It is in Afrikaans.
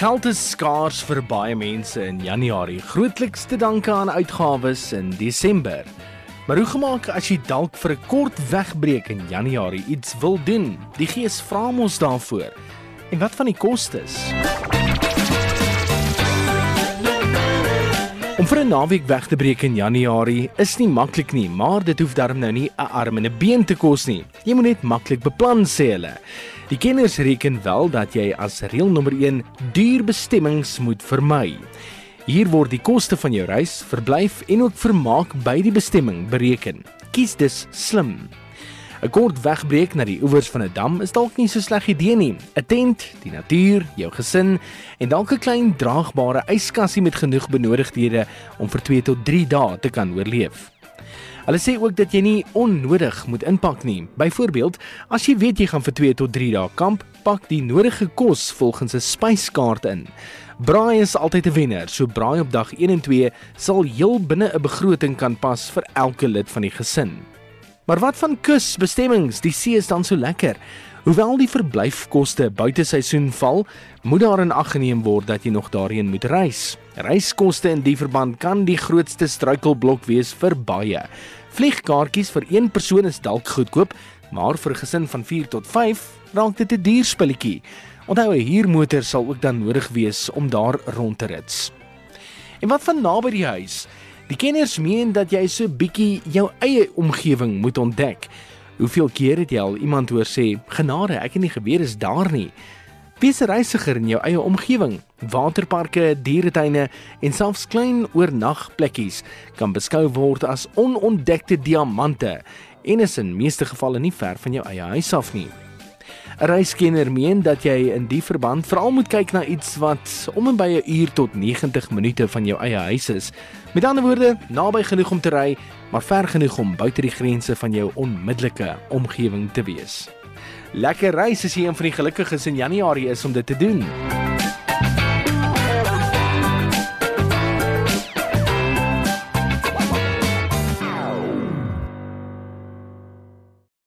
Geld is skaars vir baie mense in Januarie, grootliks te danke aan uitgawes in Desember. Maar hoe gemaak as jy dalk vir 'n kort wegbreek in Januarie iets wil doen? Die gees vra ons daarvoor. En wat van die kostes? Om vir 'n naweek weg te breek in Januarie is nie maklik nie, maar dit hoef darm nou nie 'n arm en 'n been te kos nie. Jy moet net maklik beplan sê hulle. Die kenners reken wel dat jy as reël nommer 1 duur bestemmings moet vermy. Hier word die koste van jou reis, verblyf en ook vermaak by die bestemming bereken. Kies dus slim. 'n Kort wegbreek na die oewers van 'n dam is dalk nie so sleg idee nie. 'n Tent, die natuur, jou gesin en dalk 'n klein draagbare yskassie met genoeg benodigdhede om vir 2 tot 3 dae te kan oorleef. Hulle sê ook dat jy nie onnodig moet inpak nie. Byvoorbeeld, as jy weet jy gaan vir 2 tot 3 dae kamp, pak die nodige kos volgens 'n spyskaart in. Braai is altyd 'n wenner, so braai op dag 1 en 2 sal heel binne 'n begroting kan pas vir elke lid van die gesin. Maar wat van kusbestemmings? Die see is dan so lekker. Hoewel die verblyfkoste buite seisoen val, moet daar in ag geneem word dat jy nog daarheen moet reis. Reiskoste in die verband kan die grootste struikelblok wees vir baie. Vliegkaartjies vir een persoon is dalk goedkoop, maar vir 'n gesin van 4 tot 5 raak dit 'n duur spulletjie. Onthou 'n huurmotor sal ook dan nodig wees om daar rond te rit. En wat van naby die huis? Die kenners meen dat jy so bietjie jou eie omgewing moet ontdek. Hoeveel keer het jy al iemand hoor sê, "Genade, ek het nie geweet is daar nie." Wees 'n reisiger in jou eie omgewing. Waterparke, dieretuine en selfs klein oornagplekkies kan beskou word as onontdekte diamante en is in meeste gevalle nie ver van jou eie huis af nie. 'n Reiskenner meen dat jy in die verband veral moet kyk na iets wat om en by 'n uur tot 90 minute van jou eie huis is. Met ander woorde, naby genoeg om te ry, maar ver genoeg om buite die grense van jou onmiddellike omgewing te wees. Lekker reis as jy een van die gelukkiges in Januarie is om dit te doen.